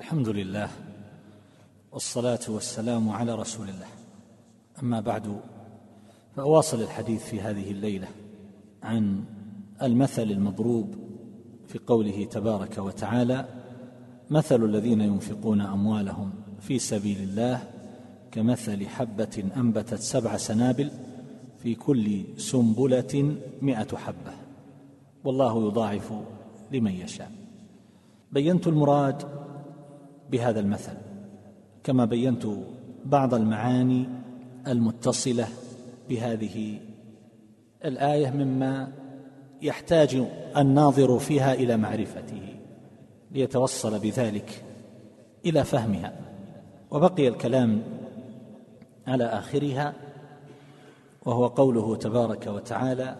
الحمد لله والصلاة والسلام على رسول الله. أما بعد فأواصل الحديث في هذه الليلة عن المثل المضروب في قوله تبارك وتعالى مثل الذين ينفقون أموالهم في سبيل الله كمثل حبة أنبتت سبع سنابل في كل سنبلة مائه حبة. والله يضاعف لمن يشاء. بينت المراد بهذا المثل. كما بينت بعض المعاني المتصلة بهذه الآية مما يحتاج الناظر فيها إلى معرفته ليتوصل بذلك إلى فهمها. وبقي الكلام على آخرها وهو قوله تبارك وتعالى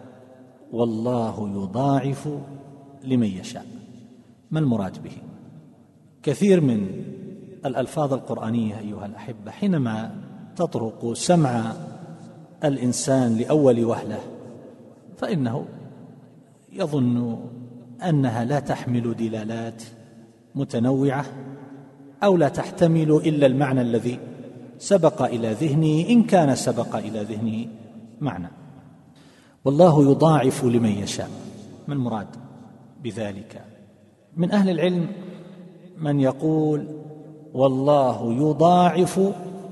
والله يضاعف لمن يشاء. ما المراد به؟ كثير من الألفاظ القرآنية أيها الأحبة حينما تطرق سمع الإنسان لأول وهلة فإنه يظن أنها لا تحمل دلالات متنوعة أو لا تحتمل إلا المعنى الذي سبق إلى ذهنه إن كان سبق إلى ذهنه معنى. والله يضاعف لمن يشاء. ما المراد بذلك؟ من أهل العلم من يقول والله يضاعف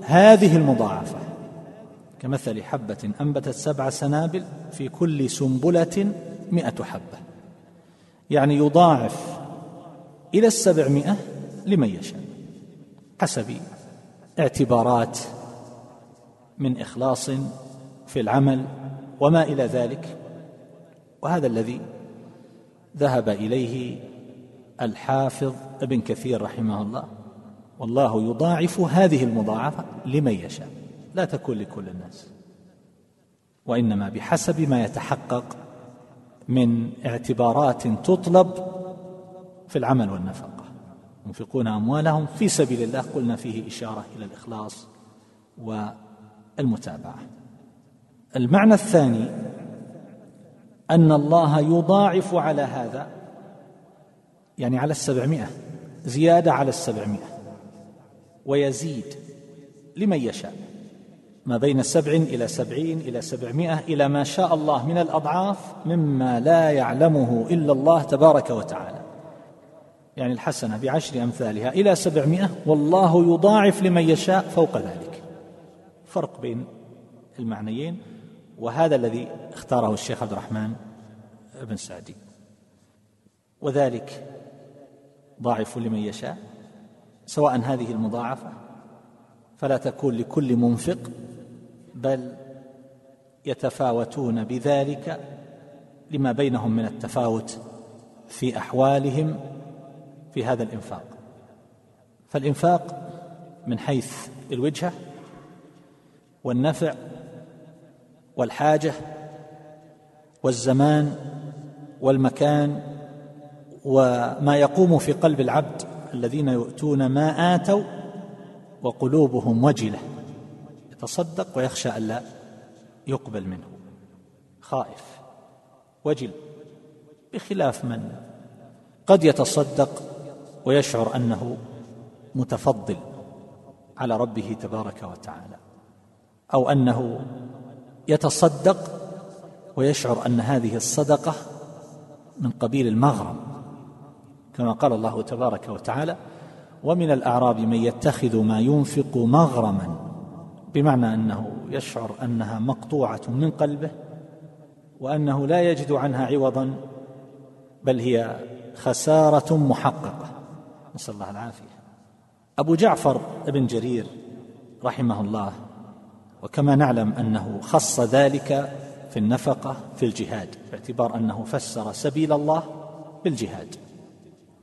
هذه المضاعفة. كمثل حبة أنبتت سبع سنابل في كل سنبلة مائه حبة. يعني يضاعف إلى السبعمائة لمن يشاء حسب اعتبارات من إخلاص في العمل وما إلى ذلك. وهذا الذي ذهب إليه الحافظ ابن كثير رحمه الله. والله يضاعف هذه المضاعفة لمن يشاء. لا تكون لكل الناس. وإنما بحسب ما يتحقق من اعتبارات تطلب في العمل والنفقة. ينفقون أموالهم في سبيل الله قلنا فيه إشارة إلى الإخلاص والمتابعة. المعنى الثاني أن الله يضاعف على هذا يعني على السبعمائة زيادة على السبعمائة. ويزيد لمن يشاء. ما بين سبع إلى سبعين إلى سبعمائة إلى ما شاء الله من الأضعاف مما لا يعلمه إلا الله تبارك وتعالى. يعني الحسنة بعشر أمثالها إلى سبعمائة والله يضاعف لمن يشاء فوق ذلك. فرق بين المعنيين وهذا الذي اختاره الشيخ عبد الرحمن بن سعدي. وذلك ضاعف لمن يشاء سواء هذه المضاعفة فلا تكون لكل منفق بل يتفاوتون بذلك لما بينهم من التفاوت في أحوالهم في هذا الإنفاق. فالإنفاق من حيث الوجهة والنفع والحاجة والزمان والمكان وما يقوم في قلب العبد الذين يؤتون ما آتوا وقلوبهم وجلة. يتصدق ويخشى الا يقبل منه. خائف. وجل. بخلاف من قد يتصدق ويشعر أنه متفضل على ربه تبارك وتعالى. أو أنه يتصدق ويشعر أن هذه الصدقة من قبيل المغرم. كما قال الله تبارك وتعالى ومن الأعراب من يتخذ ما ينفق مغرما بمعنى أنه يشعر أنها مقطوعة من قلبه وأنه لا يجد عنها عوضا بل هي خسارة محققة. نسأل الله العافية. أبو جعفر بن جرير رحمه الله وكما نعلم أنه خص ذلك في النفقة في الجهاد باعتبار أنه فسر سبيل الله بالجهاد.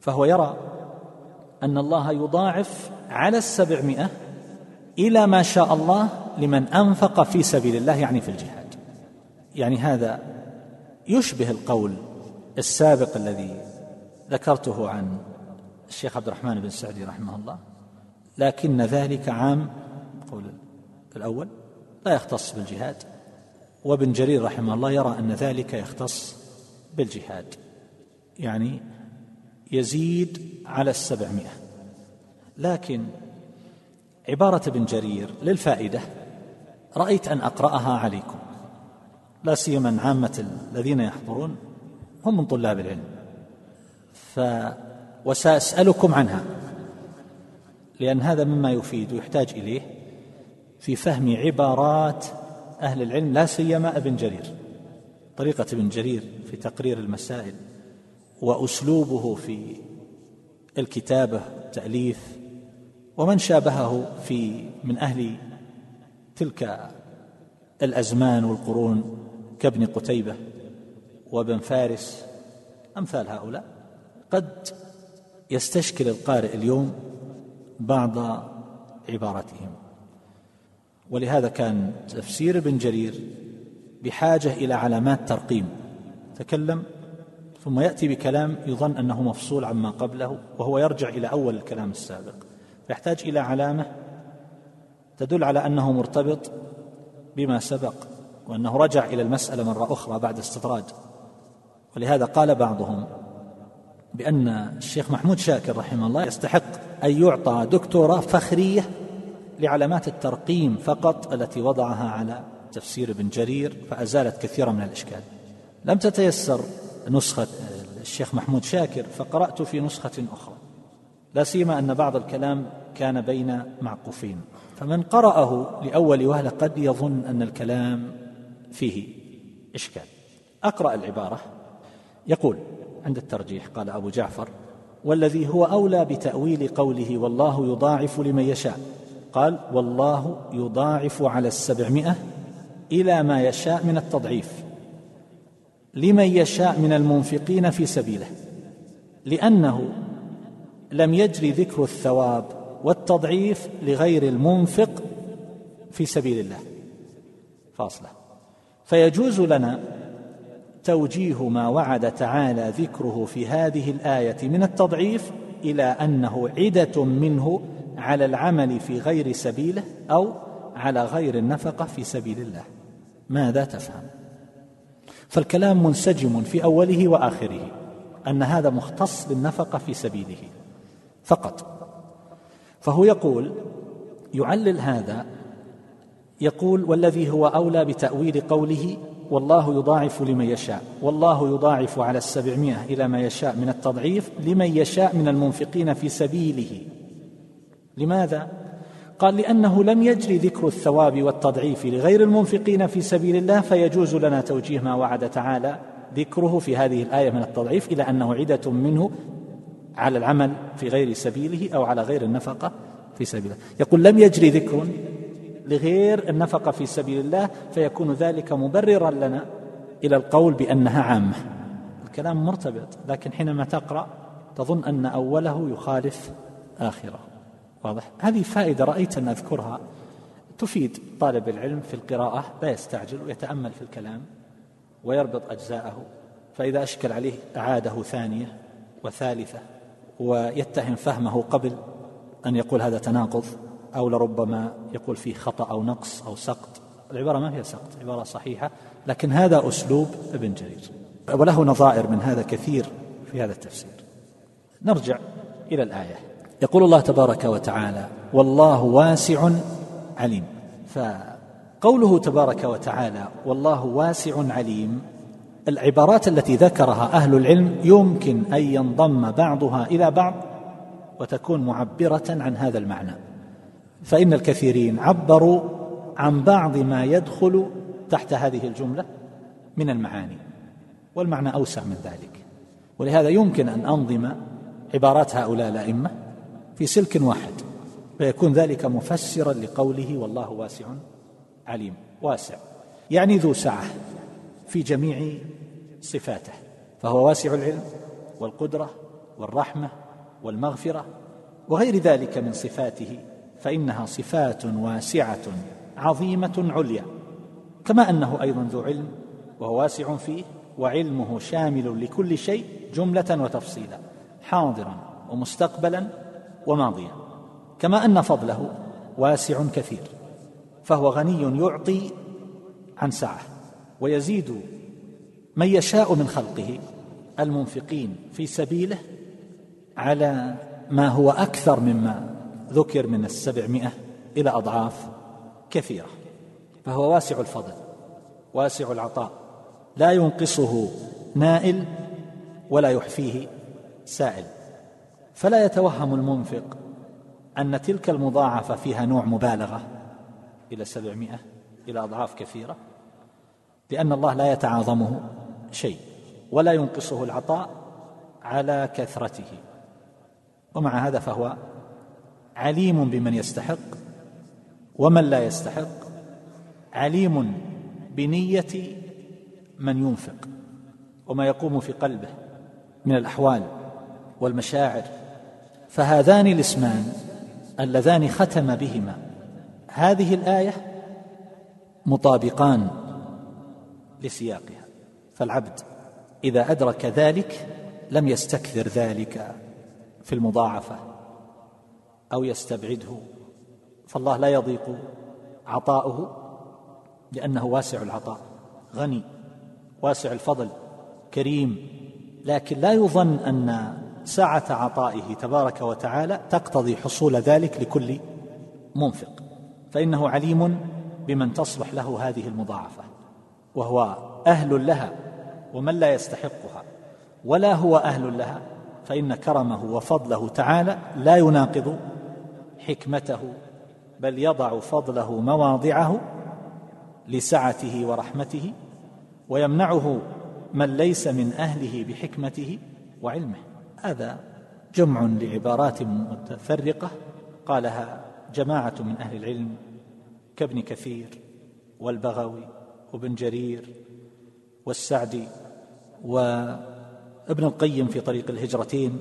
فهو يرى أن الله يضاعف على السبعمائة إلى ما شاء الله لمن أنفق في سبيل الله يعني في الجهاد. يعني هذا يشبه القول السابق الذي ذكرته عن الشيخ عبد الرحمن بن سعدي رحمه الله. لكن ذلك عام قول الأول لا يختص بالجهاد. وابن جرير رحمه الله يرى أن ذلك يختص بالجهاد. يعني يزيد على السبعمائة. لكن عبارة ابن جرير للفائدة رأيت أن أقرأها عليكم. لا سيما عامة الذين يحضرون هم من طلاب العلم. ف وسأسألكم عنها لأن هذا مما يفيد ويحتاج إليه في فهم عبارات أهل العلم لا سيما ابن جرير. طريقة ابن جرير في تقرير المسائل. وأسلوبه في الكتابة التأليف ومن شابهه في من أهل تلك الأزمان والقرون كابن قتيبة وابن فارس أمثال هؤلاء. قد يستشكل القارئ اليوم بعض عبارتهم ولهذا كان تفسير ابن جرير بحاجة إلى علامات ترقيم. تكلم ثم يأتي بكلام يظن أنه مفصول عما قبله وهو يرجع إلى أول الكلام السابق. يحتاج إلى علامة تدل على أنه مرتبط بما سبق وأنه رجع إلى المسألة مرة أخرى بعد استطراد. ولهذا قال بعضهم بأن الشيخ محمود شاكر رحمه الله يستحق أن يعطى دكتوراه فخرية لعلامات الترقيم فقط التي وضعها على تفسير ابن جرير فأزالت كثيرا من الإشكال. لم تتيسر نسخة الشيخ محمود شاكر فقرأت في نسخة أخرى. لا سيما أن بعض الكلام كان بين معقوفين. فمن قرأه لأول وهلة قد يظن أن الكلام فيه إشكال. أقرأ العبارة. يقول عند الترجيح قال أبو جعفر والذي هو أولى بتأويل قوله والله يضاعف لمن يشاء قال والله يضاعف على السبعمائة إلى ما يشاء من التضعيف لمن يشاء من المنفقين في سبيله لأنه لم يجري ذكر الثواب والتضعيف لغير المنفق في سبيل الله. فاصلة. فيجوز لنا توجيه ما وعد تعالى ذكره في هذه الآية من التضعيف إلى أنه عدة منه على العمل في غير سبيله أو على غير النفقة في سبيل الله. ماذا تفهم؟ فالكلام منسجم في أوله وآخره أن هذا مختص بالنفقة في سبيله. فقط. فهو يقول يعلل هذا يقول والذي هو أولى بتأويل قوله والله يضاعف لمن يشاء والله يضاعف على السبعمائة إلى ما يشاء من التضعيف لمن يشاء من المنفقين في سبيله. لماذا؟ قال لأنه لم يجري ذكر الثواب والتضعيف لغير المنفقين في سبيل الله فيجوز لنا توجيه ما وعد تعالى ذكره في هذه الآية من التضعيف إلى أنه عدة منه على العمل في غير سبيله أو على غير النفقة في سبيله يقول لم يجري ذكر لغير النفقة في سبيل الله فيكون ذلك مبررا لنا إلى القول بأنها عامة. الكلام مرتبط لكن حينما تقرأ تظن أن أوله يخالف آخره. واضح. هذه فائدة رأيت أن أذكرها. تفيد طالب العلم في القراءة لا يستعجل ويتأمل في الكلام ويربط أجزاءه فإذا أشكل عليه أعاده ثانية وثالثة ويتهم فهمه قبل أن يقول هذا تناقض أو لربما يقول فيه خطأ أو نقص أو سقط. العبارة ما فيها سقط عبارة صحيحة لكن هذا أسلوب ابن جرير. وله نظائر من هذا كثير في هذا التفسير. نرجع إلى الآية. يقول الله تبارك وتعالى والله واسع عليم. فقوله تبارك وتعالى والله واسع عليم العبارات التي ذكرها أهل العلم يمكن أن ينضم بعضها إلى بعض وتكون معبرة عن هذا المعنى. فإن الكثيرين عبروا عن بعض ما يدخل تحت هذه الجملة من المعاني والمعنى أوسع من ذلك. ولهذا يمكن أن أنظم عبارات هؤلاء الأئمة في سلك واحد فيكون ذلك مفسرا لقوله والله واسع عليم واسع يعني ذو سعة في جميع صفاته فهو واسع العلم والقدرة والرحمة والمغفرة وغير ذلك من صفاته فإنها صفات واسعة عظيمة عليا كما أنه أيضا ذو علم وهو واسع فيه وعلمه شامل لكل شيء جملة وتفصيلا حاضرا ومستقبلا وماضيا كما أن فضله واسع كثير فهو غني يعطي عن سعة ويزيد من يشاء من خلقه المنفقين في سبيله على ما هو أكثر مما ذكر من السبعمائة إلى أضعاف كثيرة فهو واسع الفضل واسع العطاء لا ينقصه نائل ولا يحفيه سائل. فلا يتوهم المنفق أن تلك المضاعفة فيها نوع مبالغة إلى سبعمائة إلى أضعاف كثيرة لأن الله لا يتعاظمه شيء ولا ينقصه العطاء على كثرته. ومع هذا فهو عليم بمن يستحق ومن لا يستحق عليم بنية من ينفق. وما يقوم في قلبه من الأحوال والمشاعر فهذان الاسمان اللذان ختم بهما. هذه الآية مطابقان لسياقها. فالعبد إذا أدرك ذلك لم يستكثر ذلك في المضاعفة أو يستبعده فالله لا يضيق عطاؤه لأنه واسع العطاء غني واسع الفضل كريم لكن لا يظن أن سعة عطائه تبارك وتعالى تقتضي حصول ذلك لكل منفق. فإنه عليم بمن تصلح له هذه المضاعفة وهو أهل لها ومن لا يستحقها. ولا هو أهل لها فإن كرمه وفضله تعالى لا يناقض حكمته بل يضع فضله مواضعه لسعته ورحمته ويمنعه من ليس من أهله بحكمته وعلمه. هذا جمع لعبارات متفرقة قالها جماعة من أهل العلم كابن كثير والبغوي وابن جرير والسعدي وابن القيم في طريق الهجرتين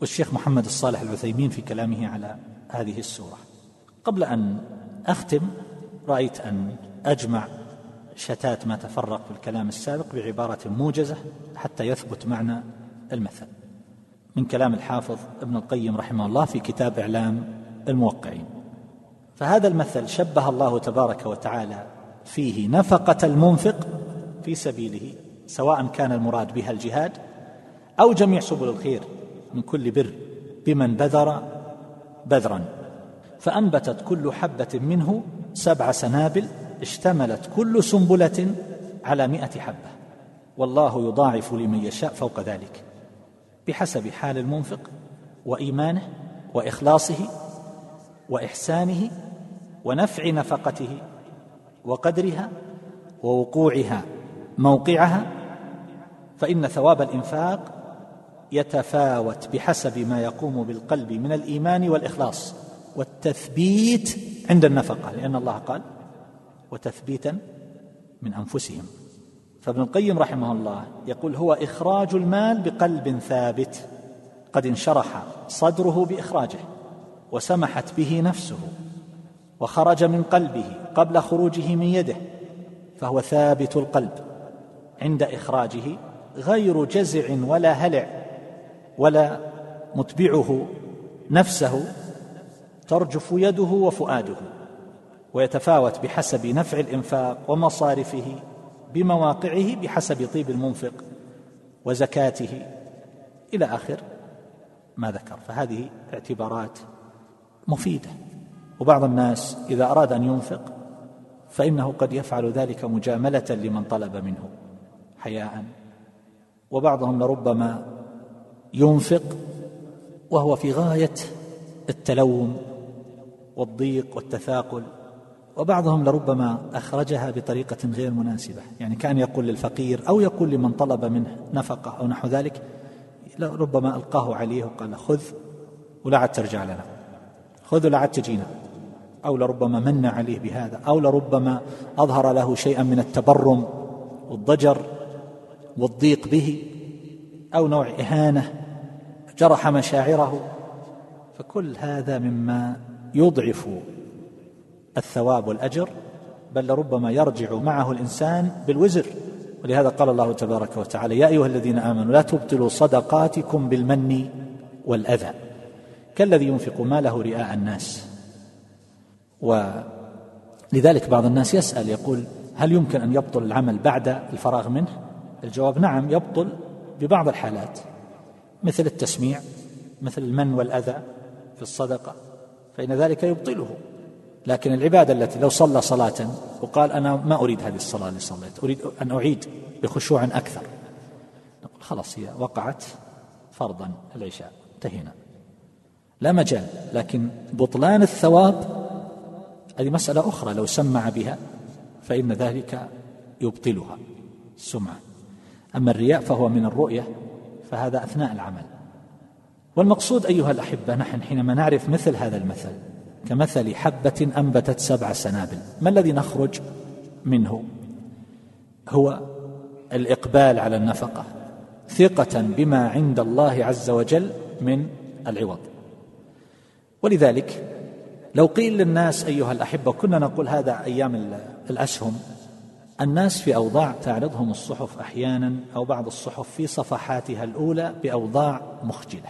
والشيخ محمد الصالح العثيمين في كلامه على هذه السورة. قبل أن أختم رأيت أن أجمع شتات ما تفرق في الكلام السابق بعبارة موجزة حتى يثبت معنى المثل. من كلام الحافظ ابن القيم رحمه الله في كتاب إعلام الموقعين. فهذا المثل شبه الله تبارك وتعالى فيه نفقة المنفق في سبيله سواء كان المراد بها الجهاد أو جميع سبل الخير من كل بر بمن بذر بذرا. فأنبتت كل حبة منه سبع سنابل اشتملت كل سنبلة على مائه حبة. والله يضاعف لمن يشاء فوق ذلك. بحسب حال المنفق وإيمانه وإخلاصه وإحسانه ونفع نفقته وقدرها ووقوعها موقعها فإن ثواب الإنفاق يتفاوت بحسب ما يقوم بالقلب من الإيمان والإخلاص والتثبيت عند النفقة لأن الله قال وتثبيتا من أنفسهم فابن القيم رحمه الله يقول هو إخراج المال بقلب ثابت قد انشرح صدره بإخراجه وسمحت به نفسه وخرج من قلبه قبل خروجه من يده فهو ثابت القلب عند إخراجه غير جزع ولا هلع ولا متبعه نفسه ترجف يده وفؤاده ويتفاوت بحسب نفع الإنفاق ومصارفه بمواقعه بحسب طيب المنفق وزكاته. إلى آخر ما ذكر. فهذه اعتبارات مفيدة. وبعض الناس إذا أراد أن ينفق فإنه قد يفعل ذلك مجاملة لمن طلب منه حياء. وبعضهم لربما ينفق وهو في غاية التلوم والضيق والتثاقل. وبعضهم لربما أخرجها بطريقة غير مناسبة يعني كأن يقول للفقير أو يقول لمن طلب منه نفقة أو نحو ذلك ربما ألقاه عليه وقال خذ ولا عاد ترجع لنا خذ ولا عاد تجينا أو لربما من عليه بهذا أو لربما أظهر له شيئا من التبرم والضجر والضيق به أو نوع إهانة جرح مشاعره فكل هذا مما يضعف الثواب والأجر بل لربما يرجع معه الإنسان بالوزر. ولهذا قال الله تبارك وتعالى يا أيها الذين آمنوا لا تبطلوا صدقاتكم بالمن والأذى كالذي ينفق ماله رئاء الناس. ولذلك بعض الناس يسأل يقول هل يمكن أن يبطل العمل بعد الفراغ منه؟ الجواب نعم يبطل ببعض الحالات مثل التسميع مثل المن والأذى في الصدقة فإن ذلك يبطله. لكن العبادة التي لو صلى صلاة وقال أنا ما أريد هذه الصلاة اللي صليت أريد أن أعيد بخشوع أكثر. نقول خلاص هي وقعت فرضا العشاء انتهينا. لا مجال لكن بطلان الثواب هذه مسألة أخرى لو سمع بها فإن ذلك يبطلها السمعة. أما الرياء فهو من الرؤية فهذا أثناء العمل. والمقصود أيها الأحبة نحن حينما نعرف مثل هذا المثل كمثل حبة أنبتت سبع سنابل. ما الذي نخرج منه؟ هو الإقبال على النفقة. ثقة بما عند الله عز وجل من العوض. ولذلك لو قيل للناس أيها الأحبة كنا نقول هذا أيام الأسهم الناس في أوضاع تعرضهم الصحف أحيانا أو بعض الصحف في صفحاتها الأولى بأوضاع مخجلة.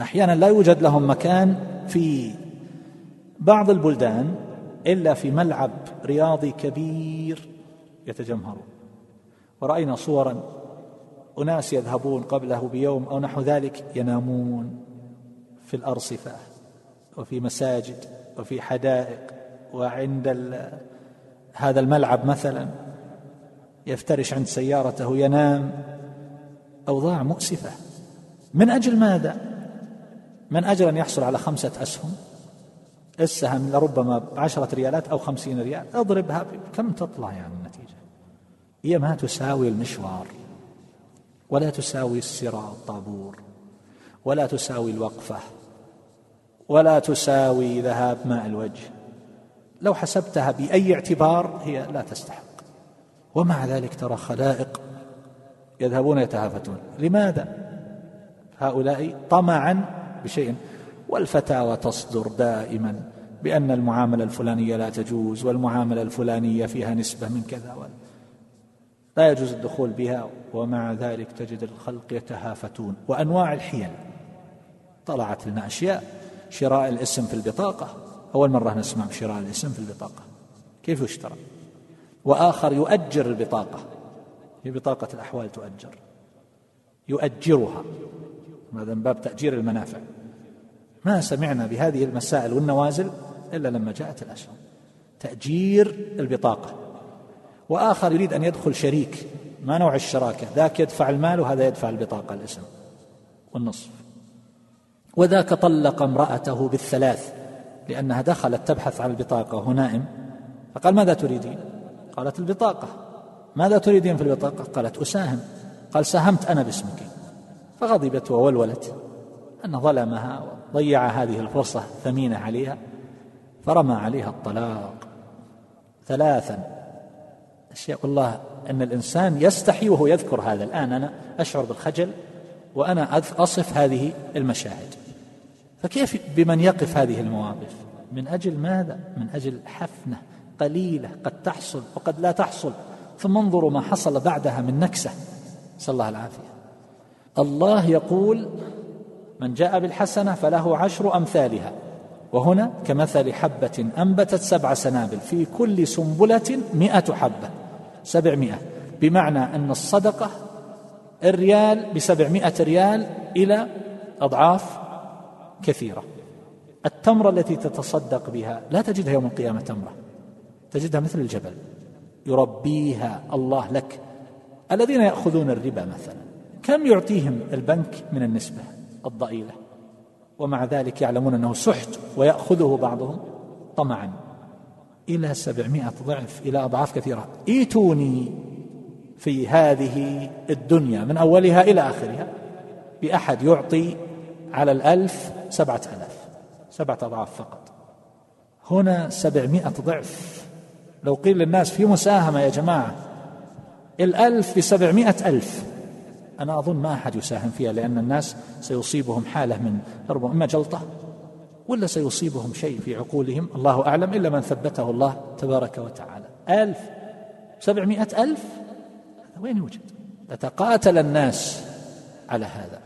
أحيانا لا يوجد لهم مكان في بعض البلدان إلا في ملعب رياضي كبير يتجمهرون ورأينا صورا أناس يذهبون قبله بيوم أو نحو ذلك ينامون في الأرصفة وفي مساجد وفي حدائق. وعند هذا الملعب مثلا يفترش عند سيارته ينام. أوضاع مؤسفة. من أجل ماذا؟ من أجل أن يحصل على خمسة أسهم. السهم لربما بعشرة ريالات أو خمسين ريال. أضربها. كم تطلع يعني النتيجة؟ هي ما تساوي المشوار ولا تساوي السراء الطابور ولا تساوي الوقفة ولا تساوي ذهاب ماء الوجه. لو حسبتها بأي اعتبار هي لا تستحق. ومع ذلك ترى خلائق يذهبون يتهافتون. لماذا؟ هؤلاء طمعا بشيء والفتاوى تصدر دائما بأن المعاملة الفلانية لا تجوز والمعاملة الفلانية فيها نسبة من كذا لا يجوز الدخول بها ومع ذلك تجد الخلق يتهافتون وأنواع الحيل. طلعت لنا أشياء. شراء الاسم في البطاقة. أول مرة نسمع بشراء الاسم في البطاقة. كيف يشترى؟ وآخر يؤجر البطاقة. في بطاقة الأحوال تؤجر. يؤجرها. هذا من باب تأجير المنافع. ما سمعنا بهذه المسائل والنوازل إلا لما جاءت الأسهم تأجير البطاقة. وآخر يريد أن يدخل شريك ما نوع الشراكة؟ ذاك يدفع المال وهذا يدفع البطاقة الاسم والنصف. وذاك طلق امرأته بالثلاث لأنها دخلت تبحث عن البطاقة وهو نائم. فقال ماذا تريدين؟ قالت البطاقة. ماذا تريدين في البطاقة؟ قالت أساهم. قال ساهمت أنا باسمك. فغضبت وولولت أن ظلمها وضيع هذه الفرصة ثمينة عليها فرمى عليها الطلاق ثلاثا. أشياء والله أن الإنسان يستحي وهو يذكر هذا. الآن أنا أشعر بالخجل وأنا أصف هذه المشاهد. فكيف بمن يقف هذه المواقف؟ من أجل ماذا؟ من أجل حفنة قليلة قد تحصل وقد لا تحصل. ثم انظروا ما حصل بعدها من نكسة. نسأل الله العافية الله يقول من جاء بالحسنة فله عشر أمثالها. وهنا كمثل حبة أنبتت سبع سنابل في كل سنبلة مئة حبة. سبعمائة. بمعنى أن الصدقة الريال بسبعمائة ريال إلى أضعاف كثيرة. التمرة التي تتصدق بها لا تجدها يوم القيامة تمرة. تجدها مثل الجبل. يربيها الله لك. الذين يأخذون الربا مثلا كم يعطيهم البنك من النسبة؟ الضئيلة. ومع ذلك يعلمون أنه سحت ويأخذه بعضهم طمعا. إلى سبعمائة ضعف إلى أضعاف كثيرة. إيتوني في هذه الدنيا من أولها إلى آخرها. بأحد يعطي على الألف سبعة ألاف سبعة أضعاف فقط. هنا سبعمائة ضعف. لو قيل للناس في مساهمة يا جماعة الألف بسبعمائة ألف. أنا أظن ما أحد يساهم فيها لأن الناس سيصيبهم حالة من ربما إما جلطة ولا سيصيبهم شيء في عقولهم الله أعلم إلا من ثبته الله تبارك وتعالى. ألف سبعمائة ألف؟ هذا وين يوجد؟ تتقاتل الناس على هذا.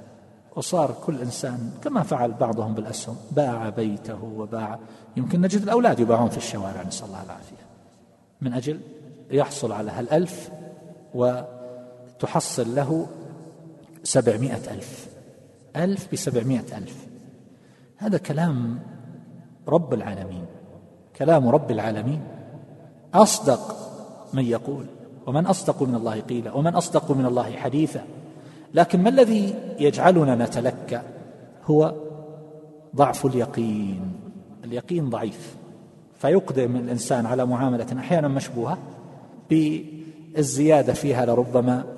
وصار كل إنسان كما فعل بعضهم بالأسهم باع بيته وباع يمكن نجد الأولاد يباعون في الشوارع نسأل الله العافية. من أجل يحصل على هالألف وتحصل له سبعمائة ألف. ألف بسبعمائة ألف. هذا كلام رب العالمين. كلام رب العالمين. أصدق من يقول. ومن أصدق من الله قيلا. ومن أصدق من الله حديثا. لكن ما الذي يجعلنا نتلكأ هو ضعف اليقين. اليقين ضعيف. فيقدم الإنسان على معاملة أحيانا مشبوهة بالزيادة فيها لربما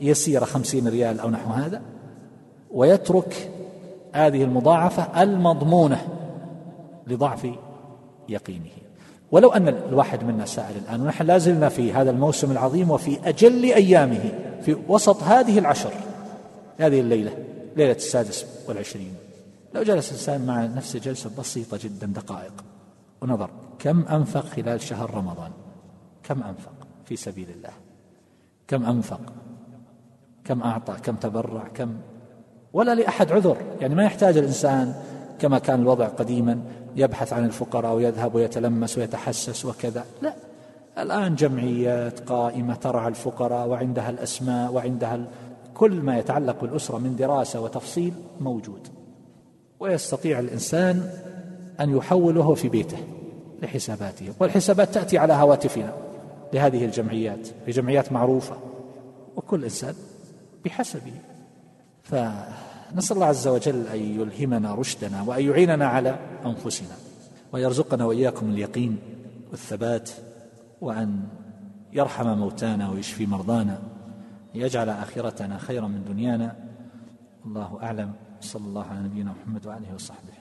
يسيره خمسين ريال أو نحو هذا ويترك هذه المضاعفة المضمونة لضعف يقينه. ولو أن الواحد منا سائل الآن ونحن لا زلنا في هذا الموسم العظيم وفي أجل أيامه في وسط هذه العشر هذه الليلة ليلة السادس والعشرين. لو جلس الإنسان مع نفسه جلسة بسيطة جدا دقائق ونظر كم أنفق خلال شهر رمضان؟ كم أنفق في سبيل الله؟ كم أنفق كم أعطى كم تبرع كم ولا لأحد عذر. يعني ما يحتاج الإنسان كما كان الوضع قديما يبحث عن الفقراء ويذهب ويتلمس ويتحسس وكذا. لا الآن جمعيات قائمة ترعى الفقراء وعندها الأسماء وعندها كل ما يتعلق بالأسرة من دراسة وتفصيل موجود. ويستطيع الإنسان أن يحوله في بيته لحساباته والحسابات تأتي على هواتفنا لهذه الجمعيات في جمعيات معروفة. وكل إنسان بحسبه. ف نسأل الله عز وجل أن يلهمنا رشدنا وأن يعيننا على أنفسنا ويرزقنا وإياكم اليقين والثبات وأن يرحم موتانا ويشفي مرضانا يجعل آخرتنا خيرا من دنيانا. الله أعلم. صلى الله على نبينا محمد وآله وصحبه.